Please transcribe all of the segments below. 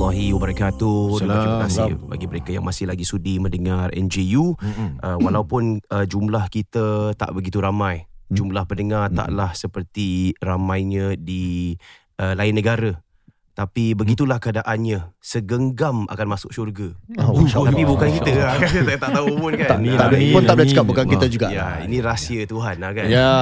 Warahmatullahi wabarakatuh. Salam. Terima kasih bagi mereka yang masih lagi sudi mendengar NJU. Uh, walaupun uh, jumlah kita tak begitu ramai, jumlah pendengar taklah seperti ramainya di uh, lain negara. Tapi begitulah keadaannya. Segenggam akan masuk syurga. Oh, Tapi Allah. bukan kita lah. tak, tak tahu pun kan. Tak, tak, amin, pun tak boleh cakap bukan kita juga. Ya, ini rahsia Tuhan lah kan. Ya.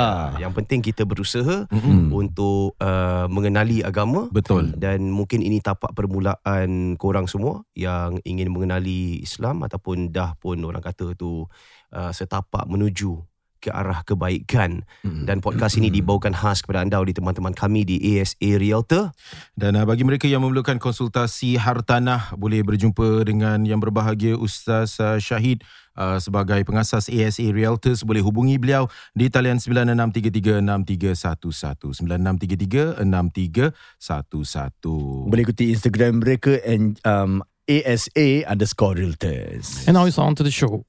Yang penting kita berusaha Mm-mm. untuk uh, mengenali agama Betul. dan mungkin ini tapak permulaan korang semua yang ingin mengenali Islam ataupun dah pun orang kata tu uh, setapak menuju ke arah kebaikan Mm-mm. dan podcast ini dibawakan khas kepada anda oleh teman-teman kami di ASA Realtor Dan uh, bagi mereka yang memerlukan konsultasi hartanah boleh berjumpa dengan yang berbahagia Ustaz uh, Syahid uh, sebagai pengasas ASA Realtors boleh hubungi beliau di talian 96336311 96336311. Boleh ikuti Instagram mereka and um, ASA underscore realtors. And now it's on to the show.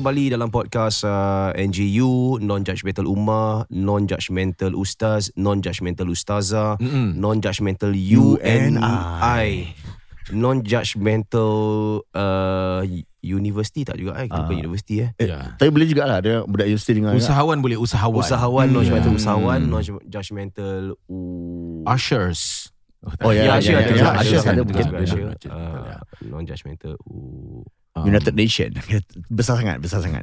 Kembali dalam podcast uh, NGU Non-Judgmental Ummah Non-Judgmental Ustaz Non-Judgmental Ustazah Mm-mm. Non-Judgmental UNI Non-Judgmental uh, University tak juga eh Kita bukan Ah. universiti eh Ya. Tapi boleh juga lah Ada budak universiti dengan Usahawan boleh usahawan. Usahawan Non-Judgmental Hmm. Usahawan Non-Judgmental U- Ushers. Oh, ya, Ya, ya, ya, ada ya, ada, ada betul, juga, betul, Asia. betul, Uh, betul, ya. Non-Judgmental U- Um, United Nation Besar sangat Besar sangat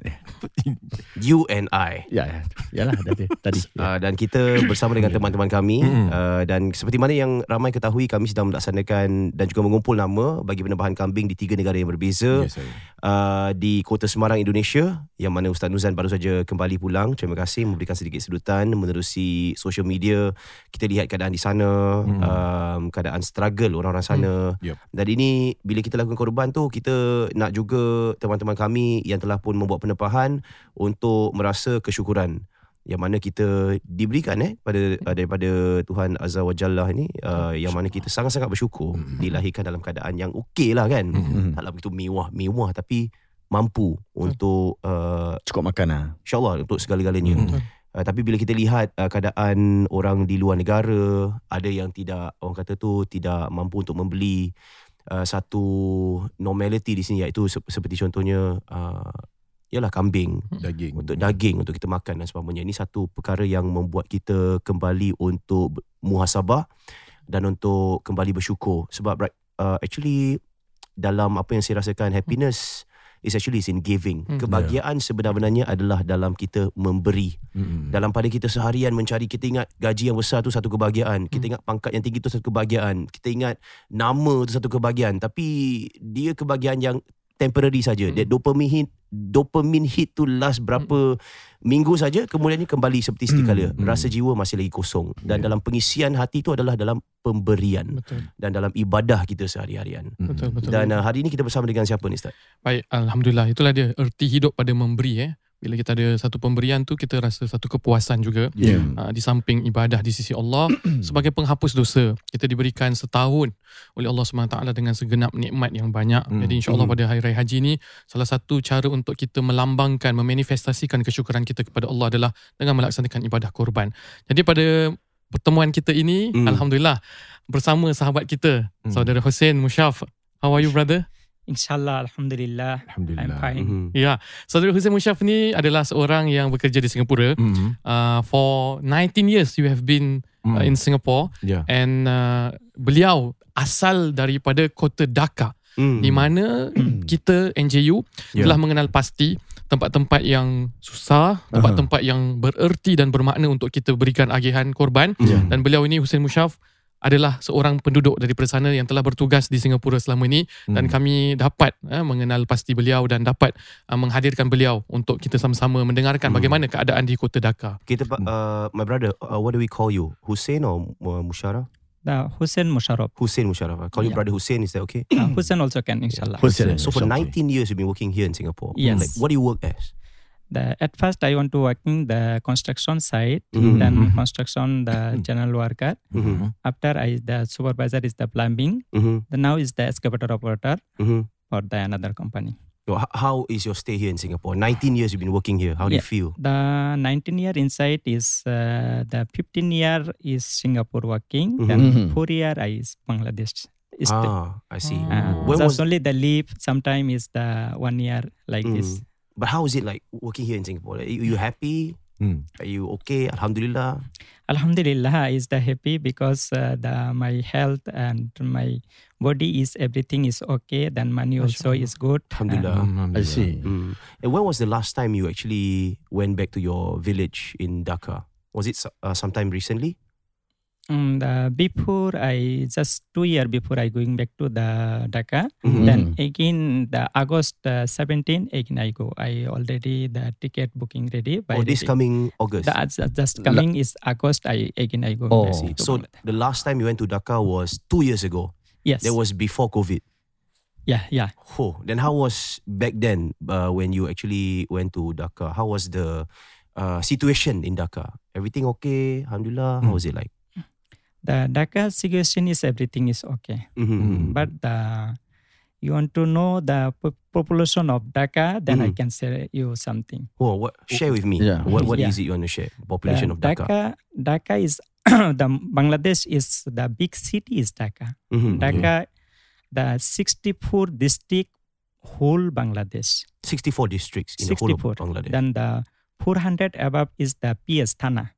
UNI Ya ya. Yalah tadi, tadi. Uh, dan kita bersama dengan teman-teman kami uh, dan seperti mana yang ramai ketahui kami sedang melaksanakan dan juga mengumpul nama bagi penembahan kambing di tiga negara yang berbeza Yes. Uh, di Kota Semarang Indonesia yang mana Ustaz Nuzan baru saja kembali pulang. Terima kasih memberikan sedikit sedutan menerusi social media. Kita lihat keadaan di sana Mm. um, keadaan struggle orang-orang sana. Yup. dan ini bila kita lakukan korban tu kita nak juga teman-teman kami yang telah pun membuat penempahan untuk merasa kesyukuran yang mana kita diberikan eh pada uh, daripada Tuhan Azza wa Jalla ni uh, yang mana kita sangat-sangat bersyukur Mm. dilahirkan dalam keadaan yang okey lah kan. Mm. taklah begitu mewah-mewah tapi mampu untuk uh, Cukup makan lah. Insyaallah untuk segala-galanya. Uh, tapi bila kita lihat uh, keadaan orang di luar negara, ada yang tidak orang kata tu tidak mampu untuk membeli uh, satu normality di sini iaitu se- seperti contohnya uh, ialah kambing Daging. untuk daging untuk kita makan dan sebagainya. Ini satu perkara yang membuat kita kembali untuk muhasabah dan untuk kembali bersyukur sebab uh, actually dalam apa yang saya rasakan happiness is actually is in giving. Hmm. Kebahagiaan sebenar-benarnya adalah dalam kita memberi. Mm. Dalam pada kita seharian mencari kita ingat gaji yang besar tu satu kebahagiaan. Kita ingat pangkat yang tinggi tu satu kebahagiaan. Kita ingat nama tu satu kebahagiaan. Tapi dia kebahagiaan yang temporary saja. Dia dopamine hit dopamine hit tu last berapa minggu saja kemudiannya kembali seperti sedia kala. Hmm, hmm. Rasa jiwa masih lagi kosong dan Ya. dalam pengisian hati tu adalah dalam pemberian Betul. dan dalam ibadah kita sehari-harian. Mm. Betul, betul. Dan uh, hari ini kita bersama dengan siapa ni Ustaz? Baik, Alhamdulillah. Itulah dia erti hidup pada memberi. Eh. Bila kita ada satu pemberian tu, kita rasa satu kepuasan juga. Ya Uh, di samping ibadah di sisi Allah sebagai penghapus dosa kita diberikan setahun oleh Allah SWT dengan segenap nikmat yang banyak Hmm. jadi insyaallah Hmm. pada hari raya haji ni salah satu cara untuk kita melambangkan memanifestasikan kesyukuran kita kepada Allah adalah dengan melaksanakan ibadah korban jadi pada pertemuan kita ini Hmm. alhamdulillah bersama sahabat kita Hmm. saudara Hussein Musyaf how are you brother InsyaAllah, Alhamdulillah. I'm Alhamdulillah. fine. Mhm. ya saudara Hussein Musyaf ni adalah seorang yang bekerja di Singapura Mm. uh, for 19 years you have been uh, Mm. in Singapore Yeah. and uh, beliau asal daripada kota Dhaka Hmm. di mana kita NJU Ya. telah mengenal pasti tempat-tempat yang susah, tempat-tempat yang bererti dan bermakna untuk kita berikan agihan korban Ya. dan beliau ini Hussein Musyaf adalah seorang penduduk daripada sana yang telah bertugas di Singapura selama ini dan Hmm. kami dapat uh, mengenal pasti beliau dan dapat uh, menghadirkan beliau untuk kita sama-sama mendengarkan Hmm. bagaimana keadaan di kota Dhaka. Kita, pa- uh, my brother, uh, what do we call you? Hussein or uh, Musharraf? The Hussein Musharraf. Hussein Musharraf. I call you Yeah. brother Hussein. Is that okay? Uh, Hussein also can, inshallah. Hussein. So for Inshallah. 19 years, you've been working here in Singapore. Yes. Like, what do you work as? The, at first, I want to work in the construction site, Mhm. then Mhm. construction the general worker. Mm-hmm. After I the supervisor is the plumbing. Mm-hmm. The now is the excavator operator Mm-hmm. for the another company. So how is your stay here in Singapore? 19 years you've been working here. How do you feel? The 19 year inside is uh, the 15 year is Singapore working, Mhm. then. 4 year I is Bangladesh. Is the- Ah, I see. uh, When just was- only the leave. Sometime is the one year like this. Mm. But how is it like working here in Singapore? Are you, you happy? Hmm. Are you okay? Alhamdulillah. Alhamdulillah is the happy because uh, the my health and my body is everything is okay. Then money also is good. Alhamdulillah. I see. Mm. And when was the last time you actually went back to your village in Dhaka? Was it so- uh, sometime recently? Mm, the, before I just two year before I going back to the Dhaka. Mhm. Then again the August uh, 17 again I go. I already the ticket booking ready. By Oh, this ready. coming August? The, uh, just coming is August. I again I go. Oh. So the last time you went to Dhaka was two years ago. yes, That was before COVID. yeah yeah. Oh, then how was back then uh, when you actually went to Dhaka? How was the uh, situation in Dhaka? Everything okay? Alhamdulillah. How Mm. was it like? The Dhaka situation is everything is okay. Mm-hmm. But the you want to know the po- population of Dhaka, then I Mhm. can say you something. Oh, what? Share with me. Yeah. What What is Yeah. it you want to share? Population The of Dhaka. Dhaka, Dhaka is the Bangladesh is the big city is Dhaka. Mhm, okay. Dhaka, the 64 district whole Bangladesh. 64 districts in the whole of Bangladesh. Then the 400 above is the PS Thana.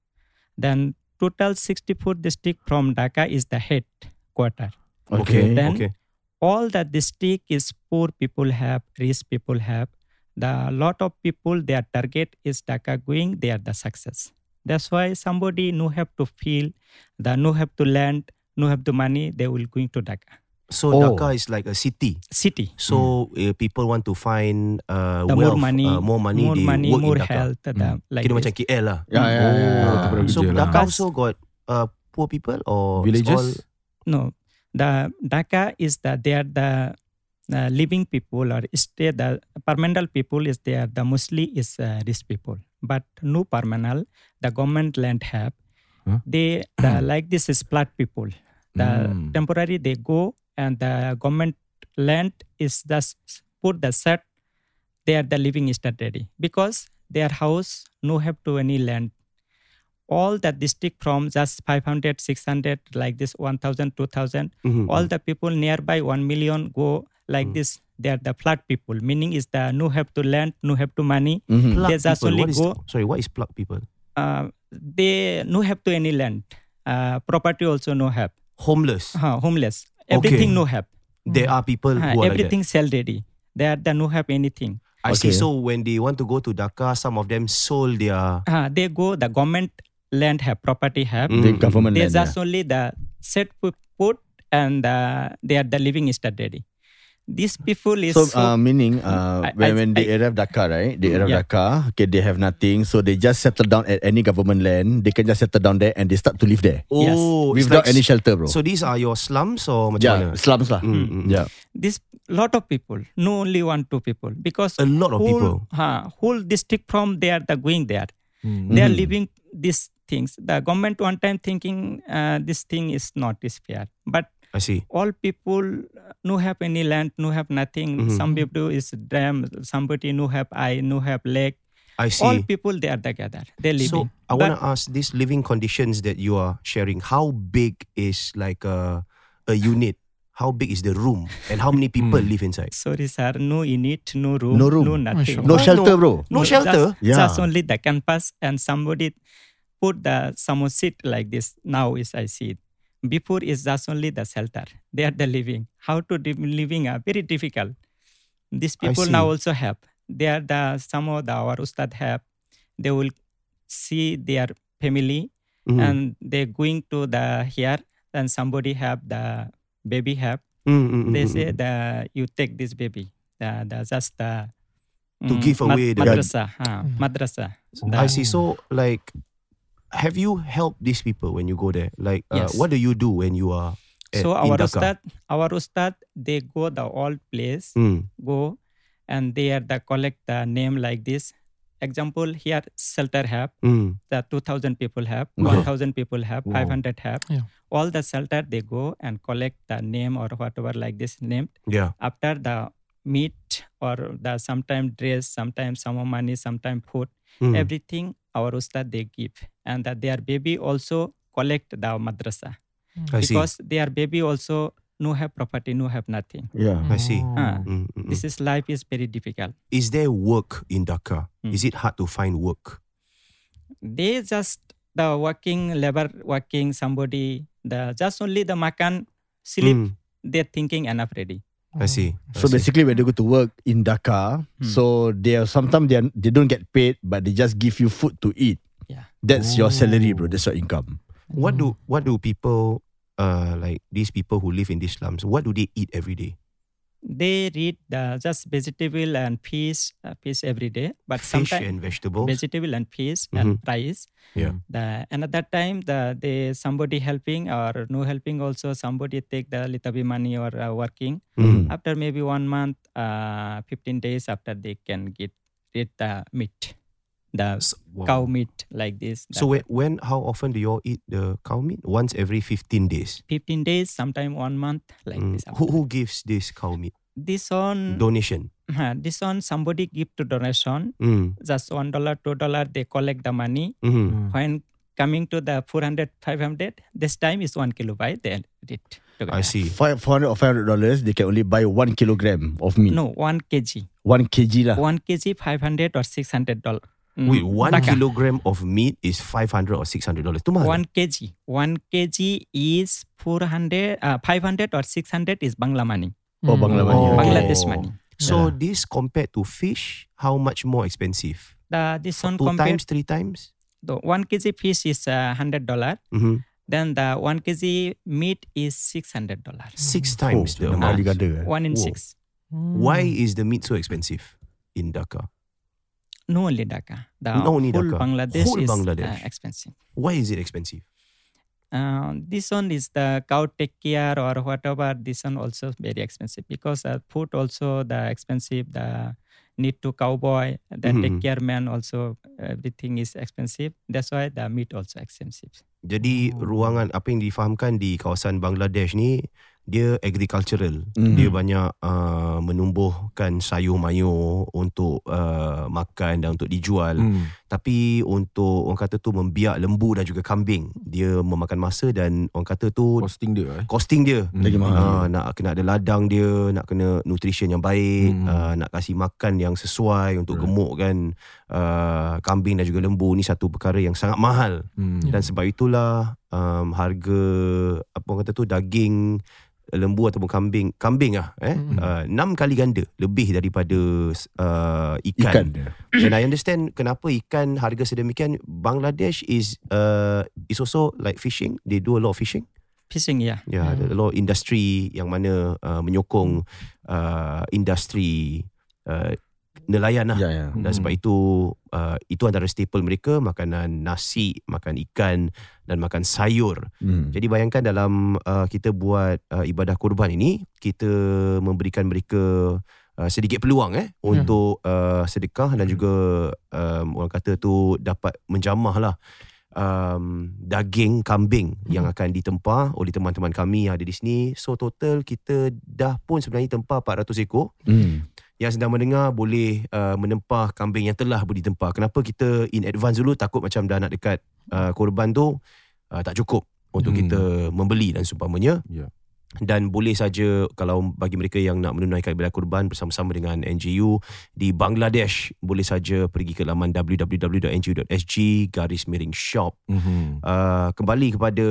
Then total 64 district from Dhaka is the headquarter. Okay. Then okay. all the district is poor people have, rich people have. The lot of people their target is Dhaka going, they are the success. That's why somebody no have to feel, the no have to land, no have the money, they will going to Dhaka So Oh. Dhaka is like a city. city. So uh, people want to find uh, The more wealth, money, uh, more money, more they money, work more in Dhaka. health. Hmm. like Kira this. macam KL lah. Yeah, yeah, yeah, yeah. Oh, yeah. tempat So lah. Dhaka also got uh, poor people or Villages? all No, the Dhaka is the they are the uh, living people or stay the permanent people is there. The mostly is uh, rich people, but no permanent. The government land have. Huh? They the, like this is flat people. The Mm. temporary they go and the government land is just put the set. They are the living start ready because their house no have to any land all the district from just 500 600 like this 1000 2000 Mhm, all the people nearby 1 million go like Mm. this they are the flat people meaning is the no have to land no have to money Mhm. Plug they just people. only What is go sorry, what is plug people? uh, they no have to any land uh, property also no have Homeless. uh, homeless Okay. everything no have There are people Uh, who are like that. everything sell ready they are the no have anything I see. Okay. So when they want to go to Dhaka, some of them sold their. uh, they go the government land have property have Mm. The government they land. just only the set put, put and uh, they are the living start ready these people is So, uh, meaning uh, I- when, I- when they I- arrive Dhaka, right? They arrive Yeah. Dhaka. Okay, they have nothing, so they just settle down at any government land. They can just settle down there and they start to live there Yes. Oh, it's without like- any shelter, bro. So these are your slums or macam yeah, mana? slums lah. Mm, mm, mm. Yeah. this lot of people no only one two people because A lot of whole, people. huh, whole district from there the going there Hmm. they are Mhm. living these things the government one time thinking uh, this thing is not is fair but I see. all people uh, no have any land no have nothing Mhm. some people is dam somebody no have eye no have leg I see. all people they are together they live. So I want to ask these living conditions that you are sharing. How big is like a a unit? How big is the room? And how many people Hmm. live inside? sorry sir no unit no room No room. no nothing No Why shelter, no? bro. No shelter? Just, Yeah. just only the campus and somebody put the some seat like this. Now is I see it. Before is just only the shelter. They are the living. How to live living are very difficult. These people now also have. They are the some of the our ustad have. They will see their family Mhm. and they going to the here then somebody have the baby have. Mm, mm, mm, They mm, say mm. the you take this baby. The, the just the To give away the- madrasa. ha, madrasa. I see. So, like, have you helped these people when you go there? Like, uh, Yes. what do you do when you are at, So our Dhaka? ustad, our ustad, they go the old place, Mm. go, and they are the collect the name like this. Example here, shelter have Mm. the 2000 people have, Wow. 1000 people have, Wow. 500 have. Yeah. All the shelter they go and collect the name or whatever like this name. Yeah. After the meat or the sometime dress, sometimes some money, sometime food, Mm. everything our ustad they give. And that their baby also collect the madrasa I see. because their baby also no have property, no have nothing. Yeah. I see. Ah. Mm, mm, mm. This is life is very difficult. Is there work in Dhaka? Mm. Is it hard to find work? They just the working labor working somebody the just only the makan sleep Mm. they're thinking enough ready. I see. I So see. basically, when they go to work in Dhaka, Hmm. so they are sometimes they are, they don't get paid, but they just give you food to eat. Yeah. That's your salary, bro. Oh. That's your income. what do what do people uh like these people who live in these slums? What do they eat every day? They eat the just vegetable and fish, uh, fish every day. But Fish sometimes and vegetables. vegetable and fish Mhm. and rice. Yeah. The that time the they somebody helping or no helping also somebody take the little bit money or uh, working. Mm. After maybe one month, uh, fifteen days after they can get get the meat, the So, cow meat like this. so when, when how often do you all eat the cow meat? Once every 15 days. 15 days, sometime one month like Mm. this. Who who gives this cow meat? This one, Donation. uh, this one somebody give to donation. Mm. Just one dollar, two dollar. They collect the money. Mm. When coming to the 400, 500, this time is one kilo by they eat together. I see. Five hundred or five hundred dollars, they can only buy one kilogram of meat. No, one kg. One kg lah. One kg, 500 or 600 dollar. Mm, Wait, one taka. kilogram of meat is 500 or 600 dollars. Tu mahal. One kg. One kg is 400, uh, 500 or 600 is Bangla money. Oh, Bangla money. Oh. Bangladesh money. So Yeah. this compared to fish, how much more expensive? The this one Two compared times, three times? the one kg fish is uh, hundred dollar. Mm-hmm. Then the one kg meat is six hundred dollar. Six times the enam kali amount. ganda. eh. One in Whoa. six. Why is the meat so expensive in Dhaka? No only Dhaka. The No only whole Dhaka. Bangladesh Whole is Bangladesh. Uh, expensive. Why is it expensive? Uh, this one is the cow take care or whatever. This one also very expensive because uh, food also the expensive. The need to cowboy. The Mhm. take care man also everything is expensive. That's why the meat also expensive. Jadi Oh. ruangan apa yang difahamkan di kawasan Bangladesh ni dia agricultural. Mm. Dia banyak uh, menumbuhkan sayur mayur untuk uh, makan dan untuk dijual. Hmm. Tapi untuk orang kata tu membiak lembu dan juga kambing, dia memakan masa dan orang kata tu Costing dia eh. costing dia. Lagi mahal. Uh, nak kena ada ladang dia, nak kena nutrition yang baik, Hmm. uh, nak kasih makan yang sesuai untuk Right. gemukkan uh, kambing dan juga lembu ni satu perkara yang sangat mahal. Hmm. Dan sebab itulah um, harga apa orang kata tu daging lembu ataupun kambing kambing ah eh Mm. uh, enam kali ganda lebih daripada uh, Ikan ikan. dia. And I understand kenapa ikan harga sedemikian Bangladesh is uh, is also like fishing they do a lot of fishing Fishing yeah. yeah Hmm. a lot of industry yang mana uh, menyokong uh, industri uh, nelayan lah Ya, ya. dan sebab itu uh, itu antara staple mereka makanan nasi, makan ikan dan makan sayur. Hmm. Jadi bayangkan dalam uh, kita buat uh, ibadah kurban ini kita memberikan mereka uh, sedikit peluang eh untuk uh, sedekah dan juga um, orang kata tu dapat menjamah lah um, daging kambing yang akan ditempah oleh teman-teman kami yang ada di sini. So total kita dah pun sebenarnya tempah 400 ekor Hmm. Yang sedang mendengar boleh uh, menempah kambing yang telah ditempah. Kenapa kita in advance dulu takut macam dah nak dekat uh, korban tu uh, tak cukup untuk Hmm. kita membeli dan seumpamanya. Ya. Dan boleh saja kalau bagi mereka yang nak menunaikan ibadah kurban bersama-sama dengan NGU di Bangladesh boleh saja pergi ke laman www.ngu.sg garis miring shop. Mhm. Uh, kembali kepada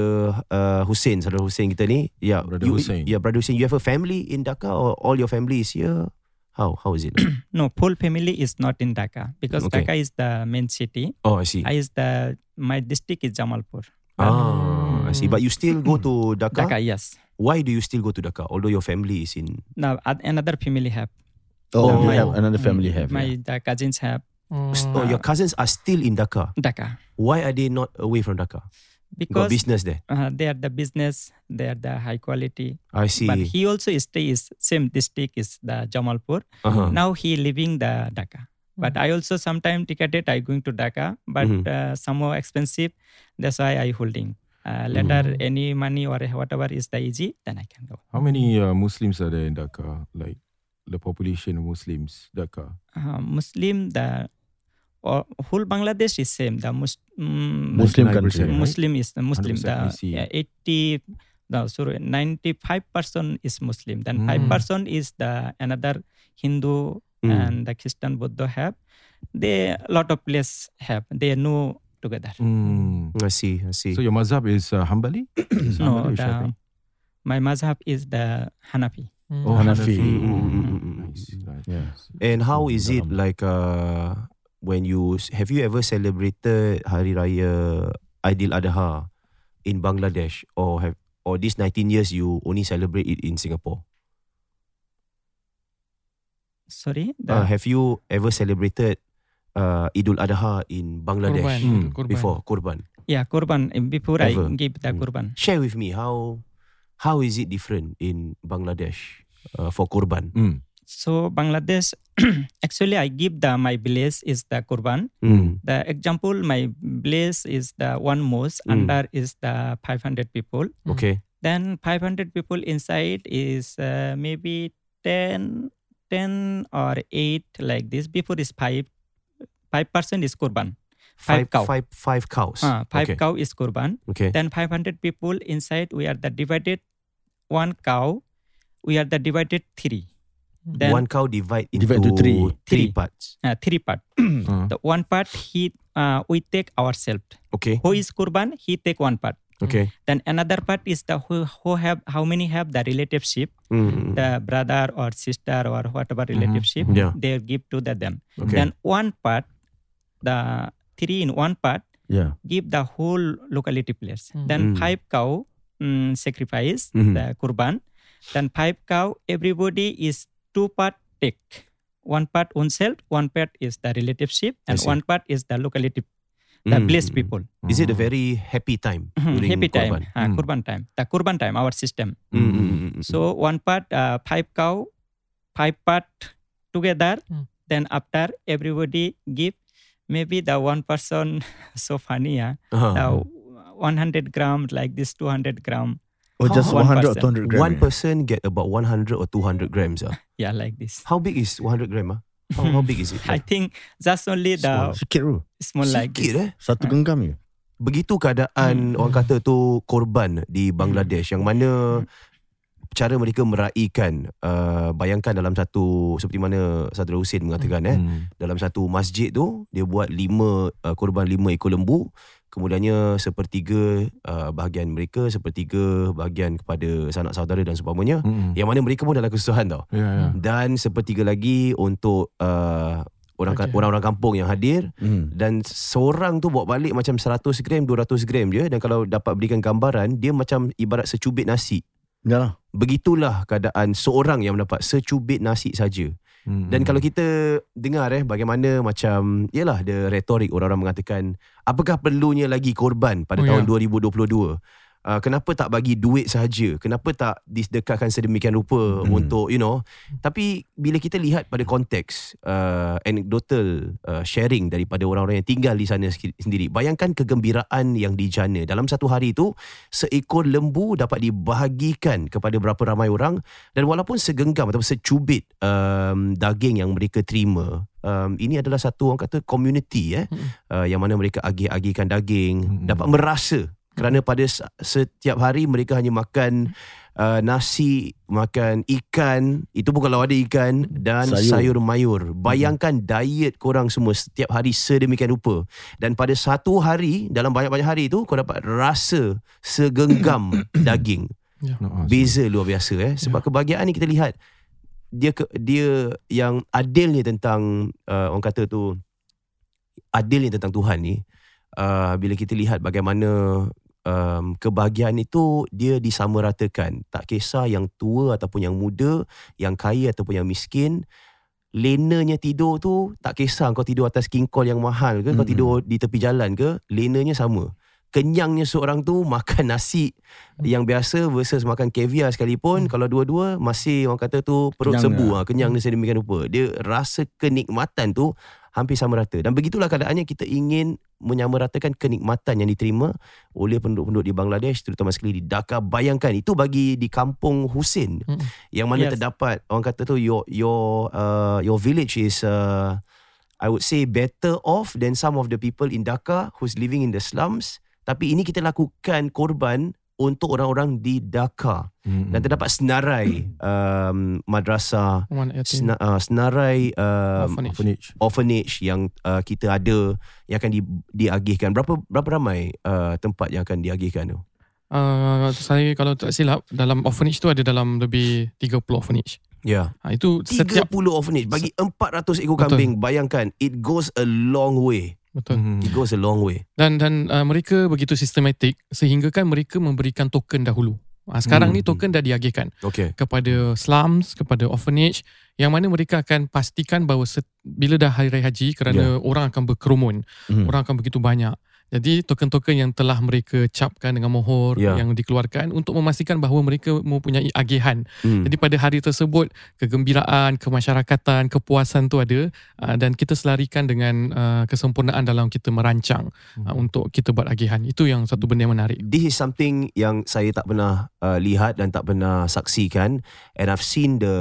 uh, Hussein, saudara Hussein kita ni. Ya, Brother you, Hussein. Ya, brother Hussein. You have a family in Dhaka or all your family is here? How how is it? No, full family is not in Dhaka because Okay. Dhaka is the main city. oh, I see. I is the my district is Jamalpur. Ah, I see. But you still go to Dhaka? Dhaka, yes. Why do you still go to Dhaka? Although your family is in. Now another family have. Oh, Oh, my- have another family have. My yeah. the cousins have Oh, your cousins are still in Dhaka. Dhaka Why are they not away from Dhaka? Got because business there. uh, they are the business. They are the high quality. I see. But he also stays same district is the Jamalpur. uh-huh. Now he living the Dhaka. But I also sometime ticketed I going to Dhaka, but Mhm. uh, somehow expensive. That's why I holding. Uh, later any money or whatever is the easy, then I can go. How many uh, Muslims are there in Dhaka? Like the population of Muslims, Dhaka. Uh, Muslim the or whole Bangladesh is same. The Mus- mm, Muslim 99%, country. right? Muslim is the Muslim. 100% The yeah, eighty. No, sorry, ninety-five percent is Muslim. Then five Mm. percent is the another Hindu Mm. and the Christian Buddha have. They a lot of place have. They know together. Hmm. I see. I see. So your mazhab is uh, Hanbali? Is No, Hanbali the, my mazhab is the Hanafi. Oh, Hanafi. Mm, mm, mm, mm, mm. Nice, right. Yeah. And how is it like uh, when you have you ever celebrated Hari Raya Aidil Adha in Bangladesh or have or these 19 years you only celebrate it in Singapore? Sorry, the, Uh, have you ever celebrated uh, Idul Adha in Bangladesh Kurban. Hmm. Kurban. before Kurban? yeah, kurban. eh, Before Ever. I give the Mm. kurban. Share with me how how is it different in Bangladesh uh, for Kurban? Hmm. So Bangladesh, actually, I give the my village is the kurban. Mm. The example, my village is the one mosque. Mm. Under is the 500 people. Okay. Then 500 people inside is uh, maybe 10, 10 or 8 like this. Before is 5. 5% is kurban. Five cow. Five, five cows. Uh, 5 okay. cow is kurban. Okay. Then 500 people inside, we are the divided one cow. We are the divided three. Then One cow divide into Divide into three. three Three. parts. uh, three part. Uh, The one part he uh, we take ourselves. Okay. Who is kurban? He take one part. Okay. Then another part is the who, who have how many have the relationship, Mm. the brother or sister or whatever relationship. Yeah. They give to the them. Okay. Then one part, the three in one part Yeah. give the whole locality place. Mm. Then Mm. five cow mm, sacrifice Mhm. the kurban. Then five cow everybody is two part take. One part oneself, one part is the relationship, I and one part is the locality, the Mm. blessed people. Is it a very happy time Mhm, during Happy time, Kurban? ah, Mm. kurban time. The kurban time, our system. Mm. So one part, uh, five cow, five part together. Mm. Then after everybody give, maybe the one person so funny, ah, Uh-huh. the 100 gram like this, 200 gram, Or Oh, just One 100 or person. 200 gram. One eh? person get about 100 or 200 grams. Ah. yeah, like this. How big is 100 gram? Ah? How, how big is it? I think just only the Sikit bro. small like Sikit this. eh. Satu genggam je. Begitu keadaan Hmm. orang kata tu korban di Bangladesh yang mana cara mereka meraihkan uh, bayangkan dalam satu seperti mana Saudara Hussein mengatakan eh Hmm. dalam satu masjid tu dia buat lima uh, korban lima ekor lembu kemudiannya sepertiga uh, bahagian mereka sepertiga bahagian kepada sanak saudara dan seumpamanya Hmm. yang mana mereka pun dalam kesusahan tau Ya, ya. dan sepertiga lagi untuk uh, orang Okay. orang-orang kampung yang hadir Hmm. dan seorang tu bawa balik macam 100 gram 200 gram je dan kalau dapat berikan gambaran dia macam ibarat secubit nasi Yalah. begitulah keadaan seorang yang mendapat secubit nasi saja Dan kalau kita dengar eh bagaimana macam yalah ada retorik orang-orang mengatakan apakah perlunya lagi korban pada Oh, tahun ya. 2022 Uh, kenapa tak bagi duit sahaja kenapa tak disedekahkan sedemikian rupa Hmm. untuk you know tapi bila kita lihat pada konteks uh, anecdotal uh, sharing daripada orang-orang yang tinggal di sana sendiri bayangkan kegembiraan yang dijana dalam satu hari itu seekor lembu dapat dibahagikan kepada berapa ramai orang dan walaupun segenggam atau secubit um, daging yang mereka terima um, ini adalah satu orang kata community eh Hmm. uh, yang mana mereka agih-agihkan daging Hmm. dapat merasa kerana pada setiap hari mereka hanya makan uh, nasi makan ikan itu pun kalau ada ikan dan sayur, Sayur. mayur. Bayangkan diet korang semua setiap hari sedemikian rupa. Dan pada satu hari dalam banyak-banyak hari itu kau dapat rasa segenggam daging. No, ah, Beza luar biasa eh. Sebab kebahagiaan ni kita lihat dia ke, dia yang adilnya tentang uh, orang kata tu adilnya tentang Tuhan ni uh, bila kita lihat bagaimana um, kebahagiaan itu dia disamaratakan. Tak kisah yang tua ataupun yang muda, yang kaya ataupun yang miskin. Lenanya tidur tu tak kisah kau tidur atas king call yang mahal ke, kau Mm-mm. tidur di tepi jalan ke, lenanya sama. Kenyangnya seorang tu makan nasi yang biasa versus makan caviar sekalipun kalau dua-dua masih orang kata tu perut Kenyang sembuh lah. ah kenyang dia sedemikian rupa. Dia rasa kenikmatan tu hampir sama rata. Dan begitulah keadaannya kita ingin menyamaratakan kenikmatan yang diterima oleh penduduk-penduduk di Bangladesh terutama sekali di Dhaka. Bayangkan itu bagi di kampung Husin Mm. yang mana Yes. terdapat orang kata tu your your uh, your village is uh, I would say better off than some of the people in Dhaka who's living in the slums. Tapi ini kita lakukan korban untuk orang-orang di Dhaka Mm-mm. dan terdapat senarai um, madrasah, sena, uh, senarai um, Orphanage. Orphanage. orphanage yang uh, kita ada yang akan di, diagihkan. Berapa berapa ramai uh, tempat yang akan diagihkan tu? Uh, saya kalau tak silap dalam orphanage tu ada dalam lebih 30 orphanage. Ya. Ha, itu 30 setiap orphanage bagi 400 ekor Betul. kambing. Bayangkan it goes a long way. Betul. Mhm. It goes a long way. Dan dan uh, mereka begitu sistematik sehingga kan mereka memberikan token dahulu. Ha, sekarang Hmm. ni token dah diagihkan Okay. kepada slums, kepada orphanage yang mana mereka akan pastikan bahawa set, bila dah hari raya haji kerana orang akan berkerumun, Mhm. orang akan begitu banyak. Jadi token-token yang telah mereka capkan dengan mohor Ya. yang dikeluarkan untuk memastikan bahawa mereka mempunyai agihan. Hmm. Jadi pada hari tersebut kegembiraan, kemasyarakatan, kepuasan tu ada uh, dan kita selarikan dengan uh, kesempurnaan dalam kita merancang uh, untuk kita buat agihan. Itu yang satu benda yang menarik. This is something yang saya tak pernah uh, lihat dan tak pernah saksikan and I've seen the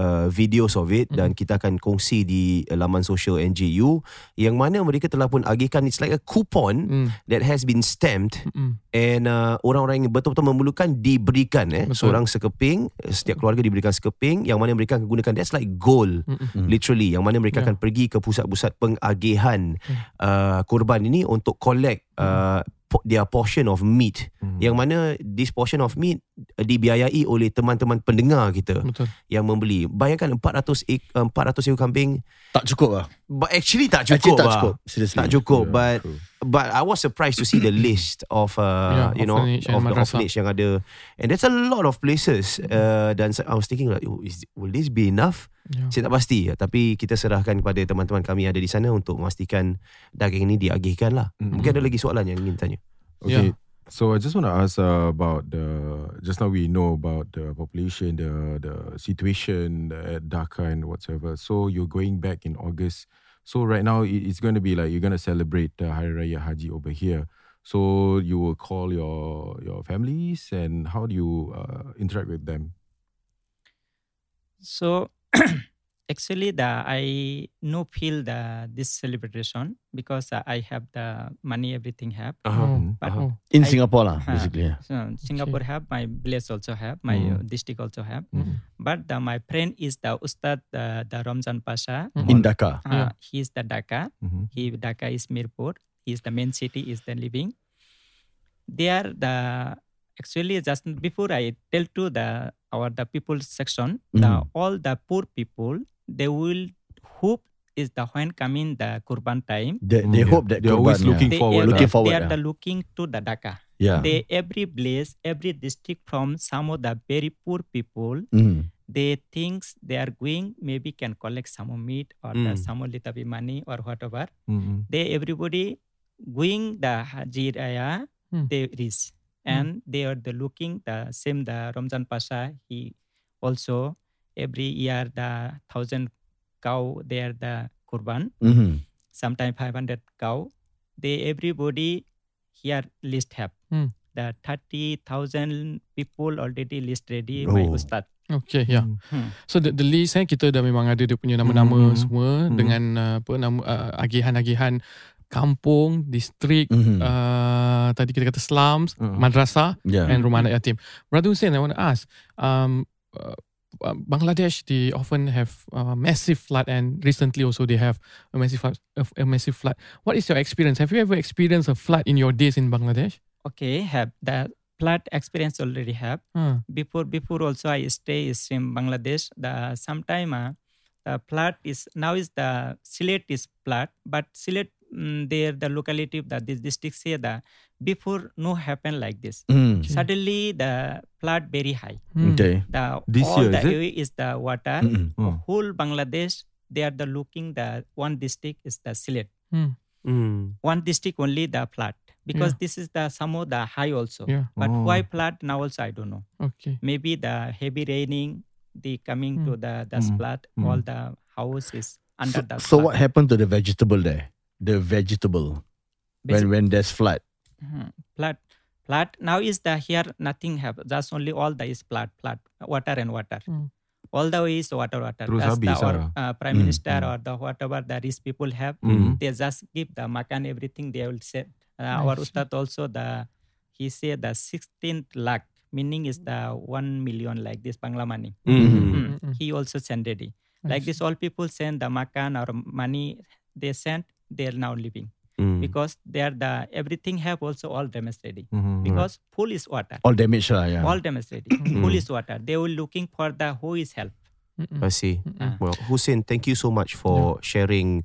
uh, videos of it dan kita akan kongsi di laman sosial NGU yang mana mereka telah pun agihkan it's like a coupon Hmm. that has been stamped Mm. and uh, orang-orang yang betul-betul memerlukan diberikan eh Betul. seorang sekeping setiap keluarga diberikan sekeping yang mana mereka akan gunakan that's like gold Mm-mm. literally yang mana mereka Ya. akan pergi ke pusat-pusat pengagihan Hmm. uh, korban ini untuk collect uh, po- their portion of meat Hmm. yang mana this portion of meat uh, dibiayai oleh teman-teman pendengar kita Betul. yang membeli bayangkan 400 ek, uh, 400 ekor kambing Tak cukup lah. but actually tak Actually cukup tak lah. cukup. Seriously. tak cukup Yeah, but true. but I was surprised to see the list of uh, Yeah, you know of the orphanage yang ada and there's a lot of places uh, dan I was thinking like oh, is, will this be enough Ya. saya tak pasti tapi kita serahkan kepada teman-teman kami yang ada di sana untuk memastikan daging ini diagihkan lah Mm. mungkin ada lagi soalan yang ingin tanya Okay. Yeah. So I just want to ask uh, about the. Just now we know about the population, the the situation at Dhaka and whatsoever. So you're going back in August. So right now it- it's going to be like you're going to celebrate the Hari Raya Haji over here. So you will call your your families and how do you uh, interact with them? So actually, the I no feel the this celebration because uh, I have the money, everything have. Oh, But oh. In I- Singapore lah, basically. yeah. So Singapore have my village also have my Mm. uh, district also have. Mm. But the, my friend is the Ustad uh, the Ramzan Pasha. Mm. In Dhaka. Uh, Yeah. He is the Dhaka. Mm-hmm. He Dhaka is Mirpur. He is the main city. Is the living. There the actually just before I tell to the our the people section the Mhm. all the poor people they will hope is the when coming the Kurban time. They, they Mm, hope that They're always korban, yeah. looking They, forward. Looking forward, They are yeah. the looking to the Dhaka. Yeah. They every place, every district from some of the very poor people Mm. they thinks they are going maybe can collect some meat or the Mm. some little bit money or whatever Mhm. they everybody going the haji raya Mm. they reach and they are the looking the same the ramzan pasha he also every year the thousand cow they are the kurban Mhm. sometime 500 cow they everybody here list have Hmm. the 30,000 people already list ready my Oh. ustad Okay, ya. Hmm. So the, the list eh kita dah memang ada dia punya nama-nama Hmm. semua Hmm. dengan uh, apa nama uh, agihan-agihan kampung, distrik, Mhm. uh, tadi kita kata slums, Hmm. madrasah Yeah. and rumah anak yatim. Brother Hussein, I want to ask, um, uh, uh, Bangladesh, they often have uh, massive flood and recently also they have a massive flood, a, a massive flood. What is your experience? Have you ever experienced a flood in your days in Bangladesh? okay have the flood experience already have Huh. before before also I stay in Bangladesh. The sometime uh, the flood is now is the Silet is flood, but Silet mm, there the locality of the this district say that before no happen like this. Mm. Suddenly the flood very high. Hmm. Okay. The This all year, the is it? is the water. Mm-mm. Oh. Whole Bangladesh they are the looking the one district is the Sylhet. Hmm. One district only the flood because Yeah. this is the some of the high also. Yeah. But Oh. why flood now also I don't know. Okay. Maybe the heavy raining, the coming to the the Mm. flood, Mm. all the house is under the Flood. So what happened to the vegetable there? The vegetable when when there's flood. Mhm. Flood, flood. Now is the here nothing have. Just only all the is flood, flood, water and water. Hmm. All the way is water, water. Terus That's the or, uh, prime Hmm, minister hmm. or the whatever the rich people have. Mhm. They just give the makan everything. They will say. Uh, I our see. ustad also the he said the 16th lakh meaning is the one million like this Bangla money. Hmm. Mm. Mm-mm. He also send ready. Like this, all people send the makan or money they sent, They are now living Hmm. because they are the everything have also all damage ready Mhm. because full is water. All damage lah, yeah. All damage ready. full is water. They were looking for the who is help. Mm-mm. I see. Mm-mm. Well, Hussein, thank you so much for sharing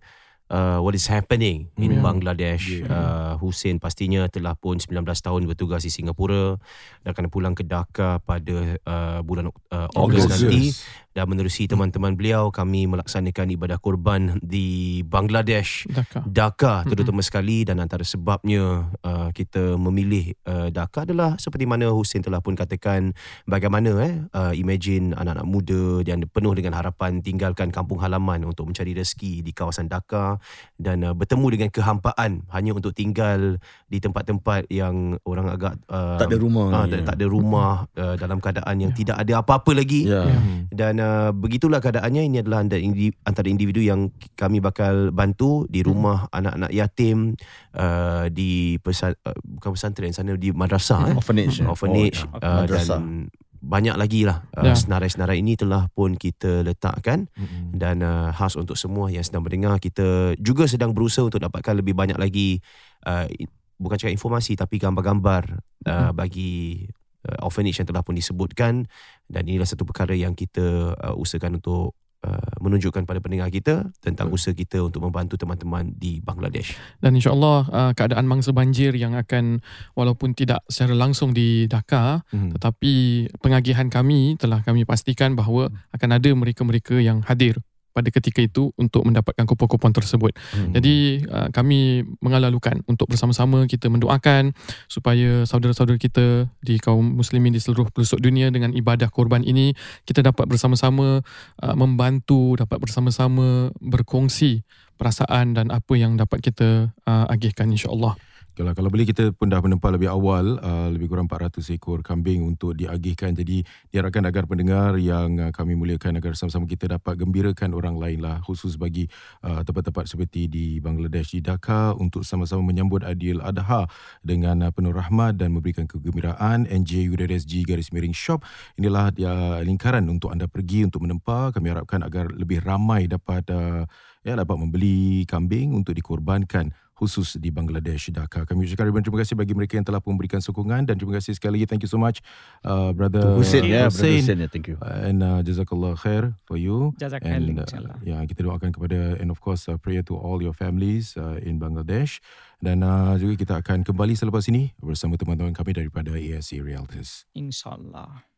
uh, what is happening in Yeah. Bangladesh. Yeah. Uh, Hussein pastinya telah pun 19 tahun bertugas di Singapura dan akan pulang ke Dhaka pada uh, bulan uh, Ogos nanti dan menerusi teman-teman beliau kami melaksanakan ibadah kurban di Bangladesh. Dhaka. Terutama sekali dan antara sebabnya uh, kita memilih uh, Dhaka adalah seperti mana Hussein telah pun katakan bagaimana eh uh, imagine anak-anak muda yang penuh dengan harapan tinggalkan kampung halaman untuk mencari rezeki di kawasan Dhaka dan uh, bertemu dengan kehampaan hanya untuk tinggal di tempat-tempat yang orang agak uh, tak ada rumah. uh, yeah. tak ada rumah uh, dalam keadaan yang tidak ada apa-apa lagi Yeah. Yeah. Mhm. dan uh, begitulah keadaannya ini adalah antara indi- antara individu yang kami bakal bantu di rumah anak-anak yatim uh, di pesan, uh, bukan pesantren sana di madrasah eh Orphanage. orphanage Oh, uh, madrasah. dan banyak lagi lah uh, Ya. senarai-senarai ini telah pun kita letakkan Mhm. dan uh, khas untuk semua yang sedang mendengar kita juga sedang berusaha untuk dapatkan lebih banyak lagi uh, bukan cakap informasi tapi gambar-gambar uh, bagi uh, orphanage yang telah pun disebutkan dan inilah satu perkara yang kita uh, usahakan untuk uh, menunjukkan pada pendengar kita tentang usaha kita untuk membantu teman-teman di Bangladesh. Dan insyaAllah uh, keadaan mangsa banjir yang akan walaupun tidak secara langsung di Dhaka Mhm. tetapi pengagihan kami telah kami pastikan bahawa akan ada mereka-mereka yang hadir pada ketika itu untuk mendapatkan kupon-kupon tersebut. Hmm. Jadi uh, kami mengalalukan untuk bersama-sama kita mendoakan supaya saudara-saudara kita di kaum muslimin di seluruh pelosok dunia dengan ibadah korban ini kita dapat bersama-sama uh, membantu, dapat bersama-sama berkongsi perasaan dan apa yang dapat kita uh, agihkan insya-Allah. Kalau kalau boleh kita pun dah menempah lebih awal uh, lebih kurang 400 ekor kambing untuk diagihkan. Jadi diharapkan agar pendengar yang uh, kami muliakan agar sama-sama kita dapat gembirakan orang lain lah khusus bagi uh, tempat-tempat seperti di Bangladesh di Dhaka untuk sama-sama menyambut Adil Adha dengan uh, penuh rahmat dan memberikan kegembiraan NJU.SG garis miring shop. Inilah dia lingkaran untuk anda pergi untuk menempah. Kami harapkan agar lebih ramai dapat uh, ya dapat membeli kambing untuk dikorbankan khusus di Bangladesh Dhaka. Kami ucapkan ribuan terima kasih bagi mereka yang telah memberikan sokongan dan terima kasih sekali lagi thank you so much uh, brother Hussein, ya, brother Hussein. Hussein, ya, thank you. and uh, jazakallah khair for you Jazakallah and uh, ya kita doakan kepada and of course uh, prayer to all your families uh, in Bangladesh dan uh, juga kita akan kembali selepas ini bersama teman-teman kami daripada ASA Realtors. InsyaAllah.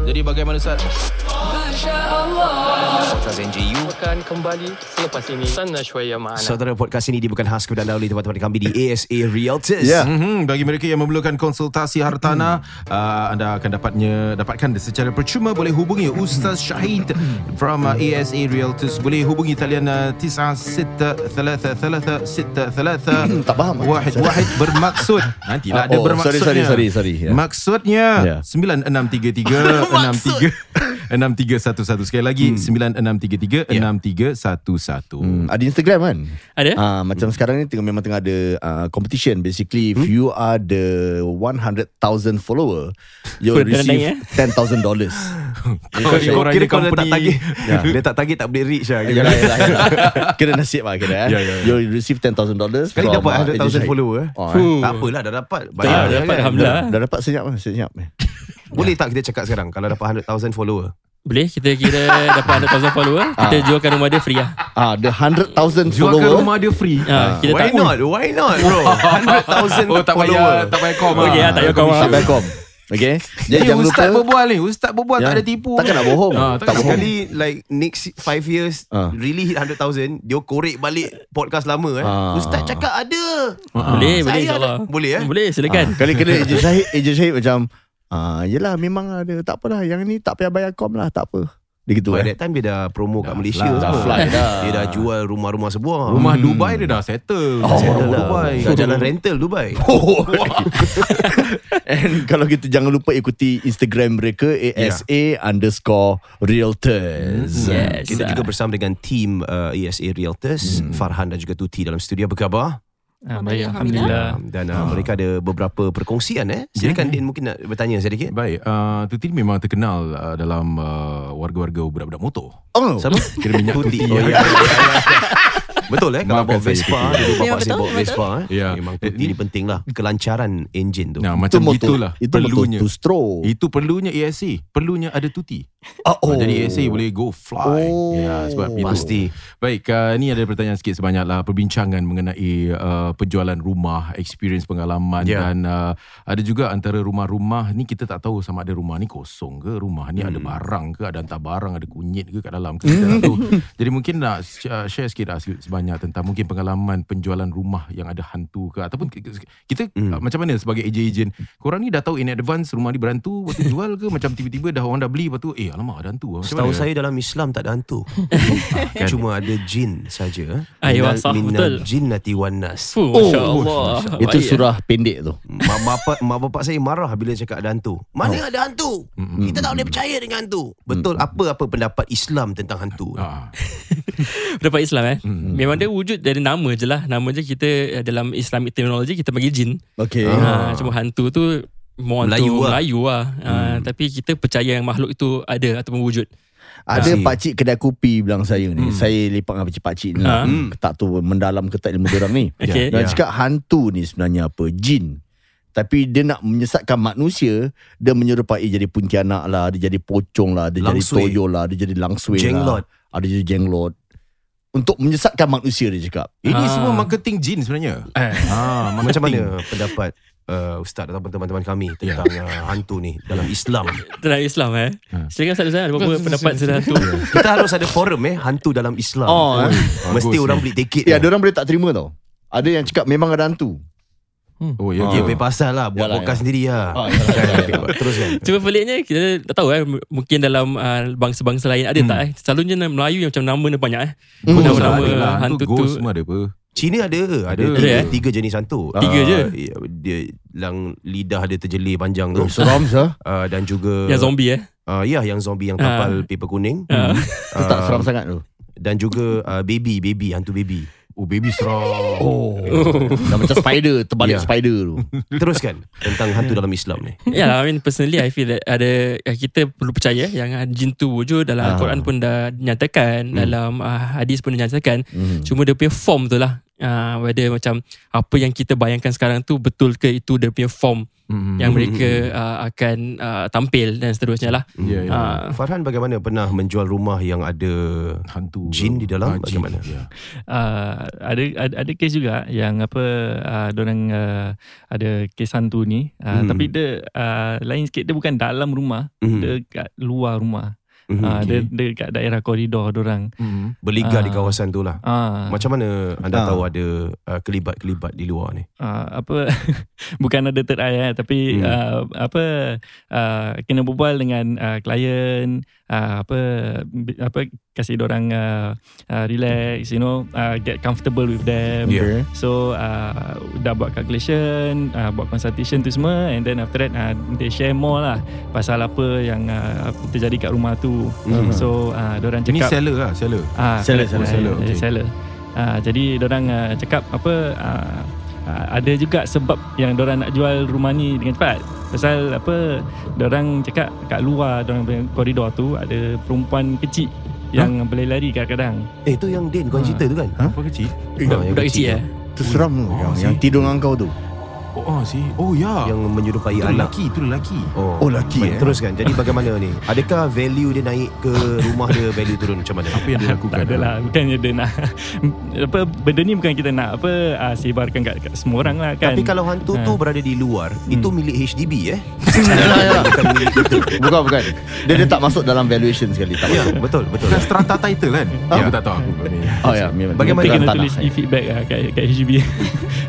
Jadi bagaimana Ustaz? Podcast NJU Akan kembali selepas ini. Sana syuaya ma'ana. Saudara podcast ini dibuatkan khas kepada anda oleh teman-teman kami di ASA Realtors. Ya. Mm-hmm. Bagi mereka yang memerlukan konsultasi hartanah, uh, anda akan dapatnya dapatkan secara percuma boleh hubungi Ustaz Syahid from uh, ASA Realtors. Boleh hubungi talian uh, 963363 Tak faham. Wahid Wahid bermaksud Nantilah ada Oh, bermaksudnya sorry, sorry, sorry, sorry, ya. Maksudnya Ya. 9633 63 6311 Sekali lagi 9633 6311 Hmm, ada Instagram kan? Ada? Ah, macam sekarang ni tengah memang tengah ada uh, competition. Basically, if you are the 100,000 follower, you will Betul receive ya? $10,000 dollars. Kau Kira ni kalau dia tak company tagih Ya. Dia tak tagih tak boleh reach lah kira. Yalah, yalah, yalah. Kira nasib lah kira eh. Ya, ya, ya. You will receive $10,000 dollars. Sekali dapat uh, 100,000 Agent Syahid. follower eh. Oh, eh. Tak apalah dah dapat Dah dapat, Alhamdulillah. Dah dapat senyap lah, senyap. Eh. Boleh tak kita cakap sekarang Kalau dapat 100,000 follower Boleh kita kira dapat 100,000 follower Kita jualkan rumah dia free lah Ah, the 100,000 Jualkan follower. rumah dia free. ha, Kita Why tak not? Why not bro? 100,000 Oh tak follower. payah Tak payah kom Okey, ah, tak payah kom, ah. Tak payah kom. Okay. Jadi Jadi jangan lupa. Ustaz berbual ni Ustaz berbual tak Ya. ada tipu Takkan nak bohong. Ah, tak bohong. Sekali like next 5 years Ah. really hit 100,000 dia korek balik podcast lama eh. Ah. Ustaz cakap ada. Boleh Saya boleh ada. insyaAllah Boleh eh? Boleh silakan Ah, Kali kena Ejen Syahid Ejen Syahid macam ah, Yelah memang ada Tak apalah Yang ni tak payah bayar kom lah Tak apa Dia gitu By eh that time dia dah promo kat Dah Malaysia fly, dah semua. fly dah. Dia dah jual rumah-rumah sebuah. Rumah Hmm. Dubai dia dah settle Oh, Settle Rumah dah. Dubai Dah jalan rental Dubai. Oh. And kalau gitu Jangan lupa ikuti Instagram mereka ASA underscore Realtors Yes Kita juga bersama dengan team uh, ESA Realtors Farhan dan juga Tuti dalam studio apa khabar? Ah, baik, Alhamdulillah. Dan uh, mereka ada beberapa perkongsian eh. Silakan Din mungkin nak bertanya sedikit. Baik, uh, Tuti memang terkenal uh, dalam uh, warga-warga budak-budak motor. Oh Siapa? Kira minyak Tuti. Tuti. Oh, ya. Betul eh kalau bawa Vespa dia Ya, betul, saya bawa. Vespa eh. Ya. Memang Tuti ni penting lah kelancaran enjin tu. Nah, Itu macam motor gitulah. Itu motor perlunya. two stroke Itu perlunya ESA. Perlunya ada Tuti. oh, Oh. Jadi ESA boleh go fly. Oh. Ya, sebab itu. Pasti. Baik, uh, ni ada pertanyaan sikit sebanyaklah perbincangan mengenai uh, penjualan rumah, experience pengalaman Ya. dan uh, ada juga antara rumah-rumah ni kita tak tahu sama ada rumah ni kosong ke, rumah ni ada barang ke, ada hantar barang, ada kunyit ke kat dalam ke kita tak tahu. Jadi mungkin nak uh, share sikit lah sebanyak tentang mungkin pengalaman penjualan rumah yang ada hantu ke ataupun kita, Hmm. uh, macam mana sebagai ejen-ejen korang ni dah tahu in advance rumah ni berhantu lepas tu jual ke macam tiba-tiba dah orang dah beli lepas tu eh alamak ada hantu macam Setahu mana? saya dalam Islam tak ada hantu. Kan? Cuma ada jin saja. Ah, ya, Minal- sah, minal betul. jinnati wan nas. Fuh, Masya Allah Itu Baik, surah pendek tu Mak bapak mak bapak saya marah bila cakap ada hantu. Mana Oh. ada hantu? Mm-mm. Kita tak boleh percaya dengan hantu. Betul apa apa pendapat Islam tentang hantu? Ah. Pendapat Islam eh Hmm. Memang dia wujud dari nama je lah Nama je kita eh, Dalam Islamic terminology Kita panggil jin Okay ha, Cuma hantu tu More Melayu Melayu lah. Melayu lah. Ha, Tapi kita percaya yang makhluk itu ada Ataupun wujud Ada Ah. pakcik kedai kopi bilang saya ni Hmm. Saya lepak dengan pakcik-pakcik ni lah. Ah. Hmm. Tak tahu mendalam ke tak ilmu orang ni Okay. Dan Ya. cakap hantu ni sebenarnya apa Jin tapi dia nak menyesatkan manusia Dia menyerupai jadi puntianak lah Dia jadi pocong lah Dia jadi Langsui. toyo lah Dia jadi langsui Jenglot. lah Ada jadi jenglot Untuk menyesatkan manusia dia cakap Ini Ah. semua marketing jin sebenarnya. Eh, Ah, macam mana pendapat uh, ustaz ataupun teman-teman kami Ya. tentang uh, hantu ni dalam Islam? Dalam Islam eh Ha. Silakan Ustaz Ustaz Ada apa pendapat tentang hantu Kita harus ada forum eh hantu dalam Islam. Oh, eh. Mesti Bagus orang ni. beli tiket. Ya, eh. ada orang boleh tak terima tau Ada yang cakap memang ada hantu Oh ya. Dia ke? punya pasal lah Buat Yalah, podcast sendiri lah Oh, yalah, yalah, yalah. Teruskan Cuma peliknya Kita tak tahu eh Mungkin dalam uh, Bangsa-bangsa lain Ada tak eh Selalunya Melayu yang macam nama dia banyak eh Hmm. Nama-nama ada lah. hantu Hantu ghost tu semua ada apa? Cina ada Ada, Ada. tiga, eh? tiga jenis hantu Tiga Ah, je? ya, Dia Yang lidah dia terjelir panjang tu Seram sah uh, Dan juga Yang zombie eh uh, Ya yang zombie Yang Ah. tapal paper kuning Ah. Itu tak Ah, seram sangat tu Dan juga uh, baby Baby Hantu baby Oh baby seram. Oh Dah macam spider Terbalik Ya. spider tu Teruskan Tentang hantu dalam Islam ni Ya, yeah, I mean personally I feel that ada eh, kita perlu percaya yang jin tu wujud dalam Ah. Al-Quran pun dah dinyatakan, Hmm. dalam uh, hadis pun dinyatakan. Hmm. Cuma dia punya form tu lah. Uh, whether macam apa yang kita bayangkan sekarang tu betul ke itu dia punya form Hmm. yang mereka uh, akan uh, tampil dan seterusnya lah. Ya, ya. Uh, Farhan bagaimana Pernah menjual rumah Yang ada hantu Jin di dalam? Ah, jin. Bagaimana? Ya. uh, ada ada, ada kes juga yang apa uh, orang uh, ada kes hantu ni uh, Hmm. tapi dia uh, lain sikit dia bukan dalam rumah Mhm. dia kat luar rumah Mhm. uh, dia dia kat daerah koridor orang Hmm. Berliga di Ah. kawasan tu lah uh, Macam mana anda Ah. tahu ada uh, kelibat-kelibat di luar ni? uh, apa bukan ada third eye eh, tapi Hmm. uh, apa uh, kena berbual dengan uh, klien uh, apa apa kasih orang uh, uh, relax you know uh, get comfortable with them Yeah. so uh, dah buat calculation uh, buat consultation tu semua and then after that uh, they share more lah pasal apa yang uh, terjadi kat rumah tu Mhm. so uh, orang Ini cakap seller lah, seller. Ah, Seller, seller, seller, seller. okay. seller. Ah, jadi orang uh, cakap apa uh, uh, ada juga sebab yang orang nak jual rumah ni dengan cepat. Pasal apa orang cakap kat luar orang punya koridor tu ada perempuan kecil yang boleh lari kadang-kadang. Eh tu yang Din kau Ah. cerita tu kan? Apa kecil? Ah, yang budak kecil eh. Itu seram tu Oh, yang, yang tidur dengan kau tu Oh, oh si. Oh ya. yang menyerupai itu anak. lelaki, itu lelaki. Oh, lelaki, Baik, eh? Teruskan. Jadi bagaimana ni? Adakah value dia naik ke rumah dia value turun macam mana? Apa yang dia lakukan? Tak adalah Bukannya dia nak apa Benda ni bukan kita nak Apa uh, Sebarkan kat, kat semua orang lah kan Tapi kalau hantu tu Ha. berada di luar, itu milik HDB eh. Yalah, yalah. Bukan milik kita. Bukan bukan. Dia dia tak masuk dalam valuation sekali. Tak Ya, masuk. betul, betul. Bukan strata title kan? Ya, aku tak tahu aku ni. Oh ya, memang. Bagaimana Kita kena tulis e-feedback lah kat, kat HGB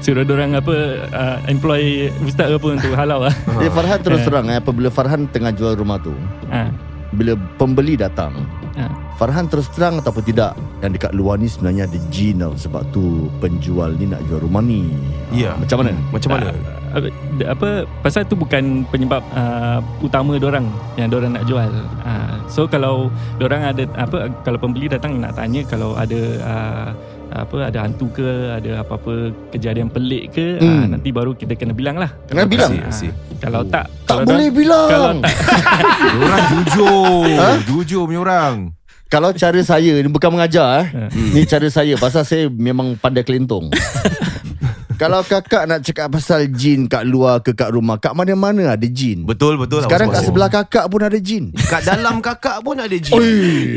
Suruh orang apa uh, Employ Ustaz ke apa Untuk halau lah Dia Farhan terus Eh. terang eh, apabila Farhan tengah jual rumah tu, ha. bila pembeli datang, Ha. Farhan terus terang ataupun tidak yang dekat luar ni sebenarnya ada jin tau sebab tu penjual ni nak jual rumah ni. Ya. Ah, Macam mana? Macam mana? apa, apa pasal tu bukan penyebab uh, utama orang yang orang nak jual. Uh, so kalau orang ada apa kalau pembeli datang nak tanya kalau ada uh, apa ada hantu ke ada apa-apa kejadian pelik ke hmm. uh, nanti baru kita kena bilang lah. Kena bilang? See, I see. Kalau tak Tak kalau boleh dorang- bilang. Kalau tak Orang jujur. Ha? Jujur punya orang. Kalau cara saya ni bukan mengajar eh. Hmm. Ni cara saya pasal saya memang pandai kelentong. Kalau kakak nak cakap pasal jin kat luar ke kat rumah, kat mana-mana ada jin. Betul, betul. Sekarang kat Awas, sebelah kakak pun ada jin. Kat dalam kakak pun ada jin.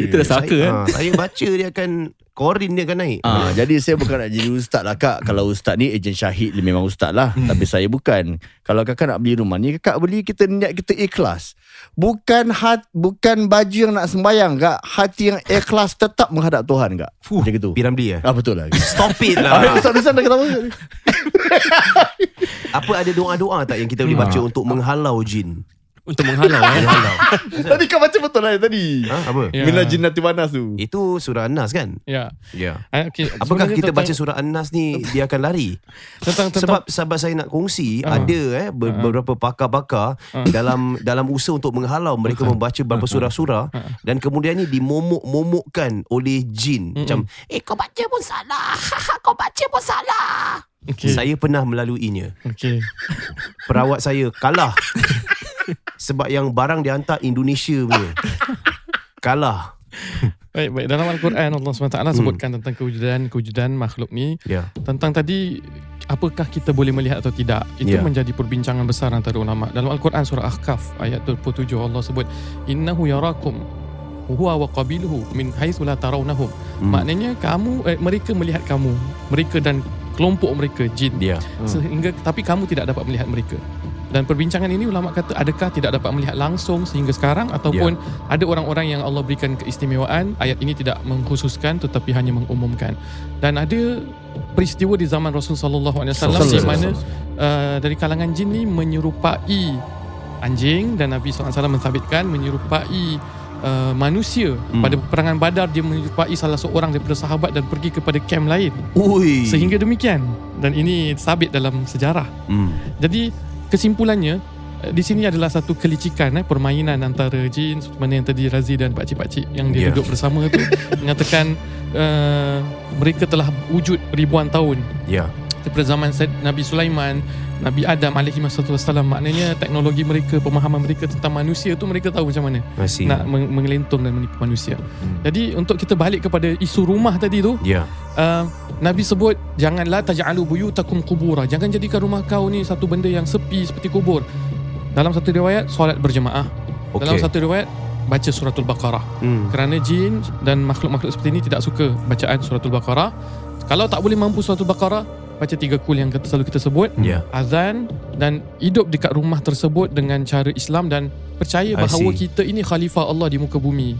Itu dah saka, saya, kan? ha, saya baca dia akan Korin dia akan naik. Ah, jadi saya bukan nak jadi ustaz lah kak. Kalau ustaz ni ejen syahid dia memang ustaz lah. Hmm. Tapi saya bukan. Kalau kakak nak beli rumah ni, kakak beli kita niat kita ikhlas. Bukan hat, bukan baju yang nak sembayang kak. Hati yang ikhlas tetap menghadap Tuhan kak. Fuh, Macam itu. Piramli eh. Ah betul lah. Stop it Ah, lah. ustaz-ustaz dah kata apa? Apa ada doa-doa tak yang kita boleh baca untuk menghalau jin? Untuk menghalau eh. Menghalau. tadi kau baca betul lah tadi. Ha, apa? Ya. Minal jinnati wanas tu. Itu surah An-Nas kan? Ya. Ya. Ah, Okay. Apakah Sebenarnya kita tentang- baca surah An-Nas ni dia akan lari? tentang, tentang, Sebab sahabat saya nak kongsi Ah. ada eh ber- Ah. beberapa pakar-pakar dalam dalam usaha untuk menghalau mereka membaca beberapa surah-surah dan kemudian ni dimomok-momokkan oleh jin macam eh kau baca pun salah kau baca pun salah okay. saya pernah melaluinya okay. perawat saya kalah sebab yang barang dihantar Indonesia punya kalah Baik, baik. Dalam Al-Quran Allah SWT sebutkan tentang kewujudan kewujudan makhluk ni. ya Tentang tadi apakah kita boleh melihat atau tidak. Itu Ya. menjadi perbincangan besar antara ulama. Dalam Al-Quran surah Ahqaf ayat 27 Allah sebut innahu yarakum huwa wa qabiluhu min haitsu la tarawnahum. Hmm. Maknanya kamu eh, mereka melihat kamu, mereka dan kelompok mereka jin. dia Sehingga tapi kamu tidak dapat melihat mereka. Dan perbincangan ini ulama kata adakah tidak dapat melihat langsung sehingga sekarang ataupun ada orang-orang yang Allah berikan keistimewaan ayat ini tidak mengkhususkan tetapi hanya mengumumkan. Dan ada peristiwa di zaman Rasul sallallahu alaihi wasallam di mana uh, dari kalangan jin ni menyerupai anjing dan Nabi SAW menthabitkan menyerupai uh, manusia Hmm. pada peperangan Badar dia menyerupai salah seorang daripada sahabat dan pergi kepada kem lain ui sehingga demikian dan ini sabit dalam sejarah hmm. jadi kesimpulannya eh, di sini adalah satu kelicikan eh, permainan antara jin seperti mana yang tadi Razi dan pakcik-pakcik yang dia Ya. duduk bersama tu mengatakan uh, mereka telah wujud ribuan tahun ya daripada zaman Nabi Sulaiman Nabi Adam alaihi wassalam. Maknanya teknologi mereka pemahaman mereka tentang manusia tu mereka tahu macam mana masih nak meng- mengelentong dan menipu manusia. Hmm. jadi untuk kita balik kepada isu rumah tadi tu ya. uh, Nabi sebut janganlah taj'alu buyutakum qubura. Jangan jadikan rumah kau ni satu benda yang sepi seperti kubur. Dalam satu riwayat solat berjemaah. Okey. Dalam satu riwayat baca suratul baqarah. Hmm. kerana jin dan makhluk-makhluk seperti ini tidak suka bacaan suratul baqarah. Kalau tak boleh mampu suratul baqarah baca tiga kul yang kita, selalu kita sebut ya azan dan hidup dekat rumah tersebut dengan cara Islam dan percaya bahawa kita ini khalifah Allah di muka bumi.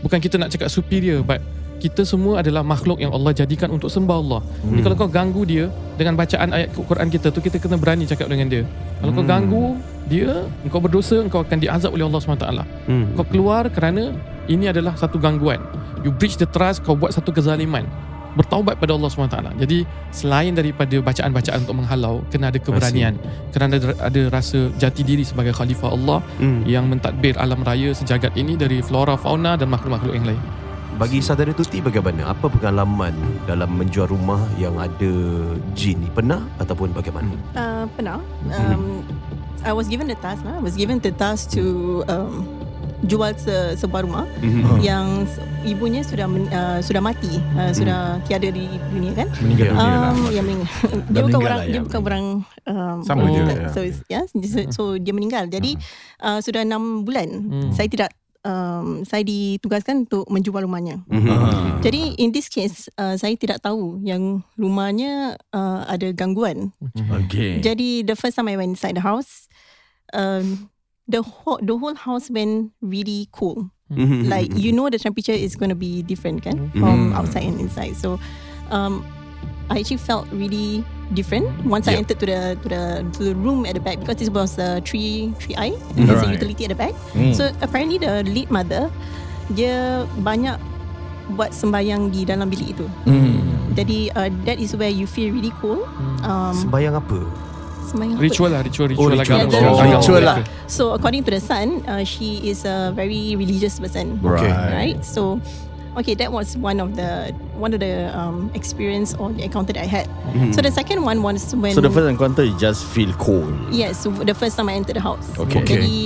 Bukan kita nak cakap superior but kita semua adalah makhluk yang Allah jadikan untuk sembah Allah. Jadi Hmm. kalau kau ganggu dia dengan bacaan ayat Quran kita tu kita kena berani cakap dengan dia. Kalau kau Hmm. ganggu dia, engkau berdosa, engkau akan diazab oleh Allah SWT. hmm. Kau keluar kerana ini adalah satu gangguan. You breach the trust, kau buat satu kezaliman. Bertaubat pada Allah SWT. Jadi selain daripada bacaan-bacaan untuk menghalau, kena ada keberanian. Kerana ada, ada rasa jati diri sebagai khalifah Allah Hmm. yang mentadbir alam raya sejagat ini dari flora, fauna dan makhluk-makhluk yang lain. Bagi saudara Tuti bagaimana? Apa pengalaman dalam menjual rumah yang ada jin ni? Pernah ataupun bagaimana? Uh, pernah. Um, I was given the task lah. I was given the task to um, jual se, sebuah rumah Mhm. yang ibunya sudah men, uh, sudah mati, uh, sudah tiada di dunia kan. Meninggal dunia lah. Um, yang meninggal. dia bukan orang lah, dia ya. bukan orang um, Sama je, Thailand. ya. So yeah, so, so dia meninggal. Jadi uh, sudah enam bulan Hmm. saya tidak um, saya ditugaskan untuk menjual rumahnya. Mhm. Ah. Jadi in this case uh, saya tidak tahu yang rumahnya uh, ada gangguan. Okay. Jadi the first time I went inside the house, um, the whole the whole house went really cool. Mhm. Like you know the temperature is going to be different kan from outside and inside. So um, I actually felt really different once I Yeah. entered to the to the to the room at the back because this was a three three I and there's a Right. utility at the back. Hmm. So apparently the lead mother dia banyak buat sembahyang di dalam bilik itu. Hmm. Jadi uh, that is where you feel really cool. Um, Sembayang apa? Sembahyang apa? Ritual lah, ritual, ritual, ritual. agama. Yeah, Oh, the ritual lah. So according to the son, uh, she is a very religious person. Okay. Right. So, okay, that was one of the one of the um, experience or the encounter that I had. So the second one was when. So the first encounter you just feel cold. Yes, so the first time I entered the house. Okay. Okay. Jadi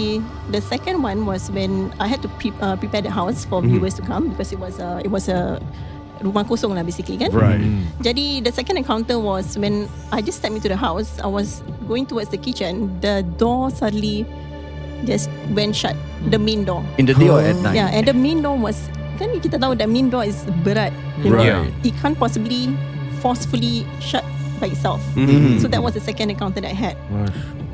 the second one was when I had to pre- uh, prepare the house for viewers to come because it was a it was a rumah kosong lah basically kan. Right. Jadi the second encounter was when I just stepped into the house. I was going towards the kitchen. The door suddenly just went shut. The main door. In the day or at night? Yeah, and the main door was kan kita tahu the main door is berat. You know? Right. It can't possibly forcefully shut by itself. Mhm. So that was the second encounter that I had.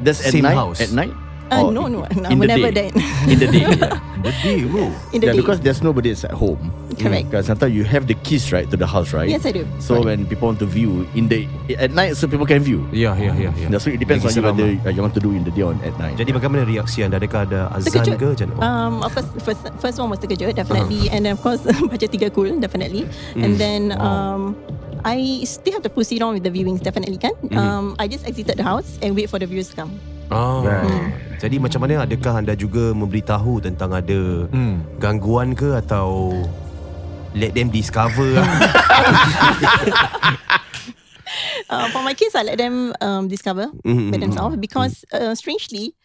That's at Same night. house. At night. Uh, no, no, no, in will the never day. that. In the day. The day bro In the yeah, day. because there's nobody at home. Correct. Because sometimes you have the keys right to the house, right? Yes, I do. So Correct. when people want to view in the at night, so people can view. Ya ya ya ya. Yeah, so it depends on Lagi you whether uh, you want to do in the day or at night. Jadi bagaimana reaksi anda? Adakah ada azan Terkejut. ke mana? Um, of course, first first one was terkejut definitely, and then of course baca tiga cool definitely, and then um, I still have to proceed on with the viewings definitely kan. Um, I just exited the house and wait for the viewers to come. Ah. Jadi macam mana adakah anda juga memberitahu tentang ada Hmm. gangguan ke atau let them discover lah? Uh, for my kids, I let them um, discover Mhm, by mhm, themselves because uh, strangely,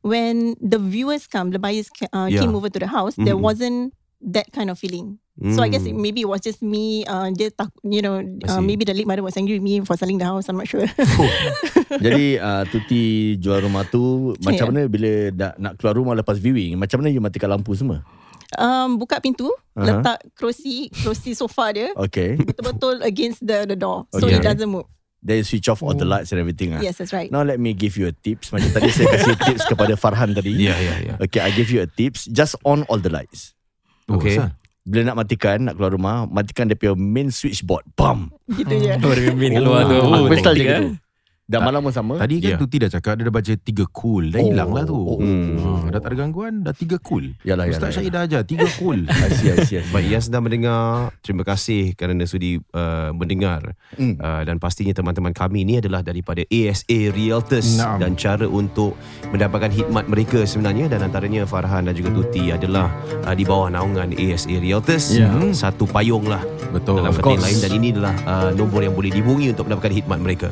when the viewers come, the buyers ca- uh, Yeah. came over to the house, there Mhm. wasn't that kind of feeling. So I guess it, Hmm. maybe it was just me. Uh, dia tak, you know, uh, maybe the late mother was angry with me for selling the house. I'm not sure. Jadi uh, Tuti jual rumah tu macam Yeah. mana bila dah nak keluar rumah lepas viewing, macam mana you matikan lampu semua? Um, buka pintu, Aha. letak kerusi, kerusi sofa dia Okay. betul-betul against the the door, so Okay. it doesn't move. Then you switch off all the lights and everything ah. Yes, that's right. Now let me give you a tips. Macam tadi saya kasih tips kepada Farhan tadi. Ya ya ya. Okay, I give you a tips. Just on all the lights. Okay. asal? Bila nak matikan, nak keluar rumah, matikan dia punya main switchboard. Bam! Gitu je. Oh, dia main kat luar tu. Oh, Oh, Aku style je gitu. Dah malam pun sama. Tadi kan Ya. Tuti dah cakap Dia dah baca tiga cool Dah Oh. hilang lah tu Oh. ha, Dah tak ada gangguan Dah tiga cool Yalah, Ustaz yalah. Syahid dah ajar Tiga cool. Baik yang sedang mendengar Terima kasih kerana sudi uh, mendengar Hmm. uh, Dan pastinya teman-teman kami ni adalah Daripada ASA Realtors Naam. Dan cara untuk mendapatkan khidmat mereka sebenarnya Dan antaranya Farhan dan juga Tuti adalah uh, Di bawah naungan ASA Realtors Ya. Satu payung lah Betul Dalam of lain Dan ini adalah uh, nombor yang boleh dihubungi Untuk mendapatkan khidmat mereka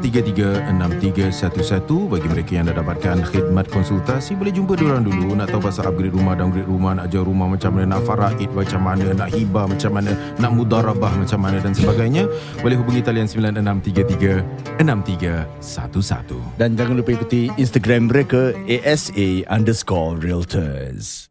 96336311 Bagi mereka yang dah dapatkan khidmat konsultasi Boleh jumpa diorang dulu Nak tahu pasal upgrade rumah, downgrade rumah Nak jual rumah macam mana Nak faraid macam mana Nak hibah macam mana Nak mudarabah macam mana Dan sebagainya Boleh hubungi talian 96336311 Dan jangan lupa ikuti Instagram mereka ASA underscore realtors.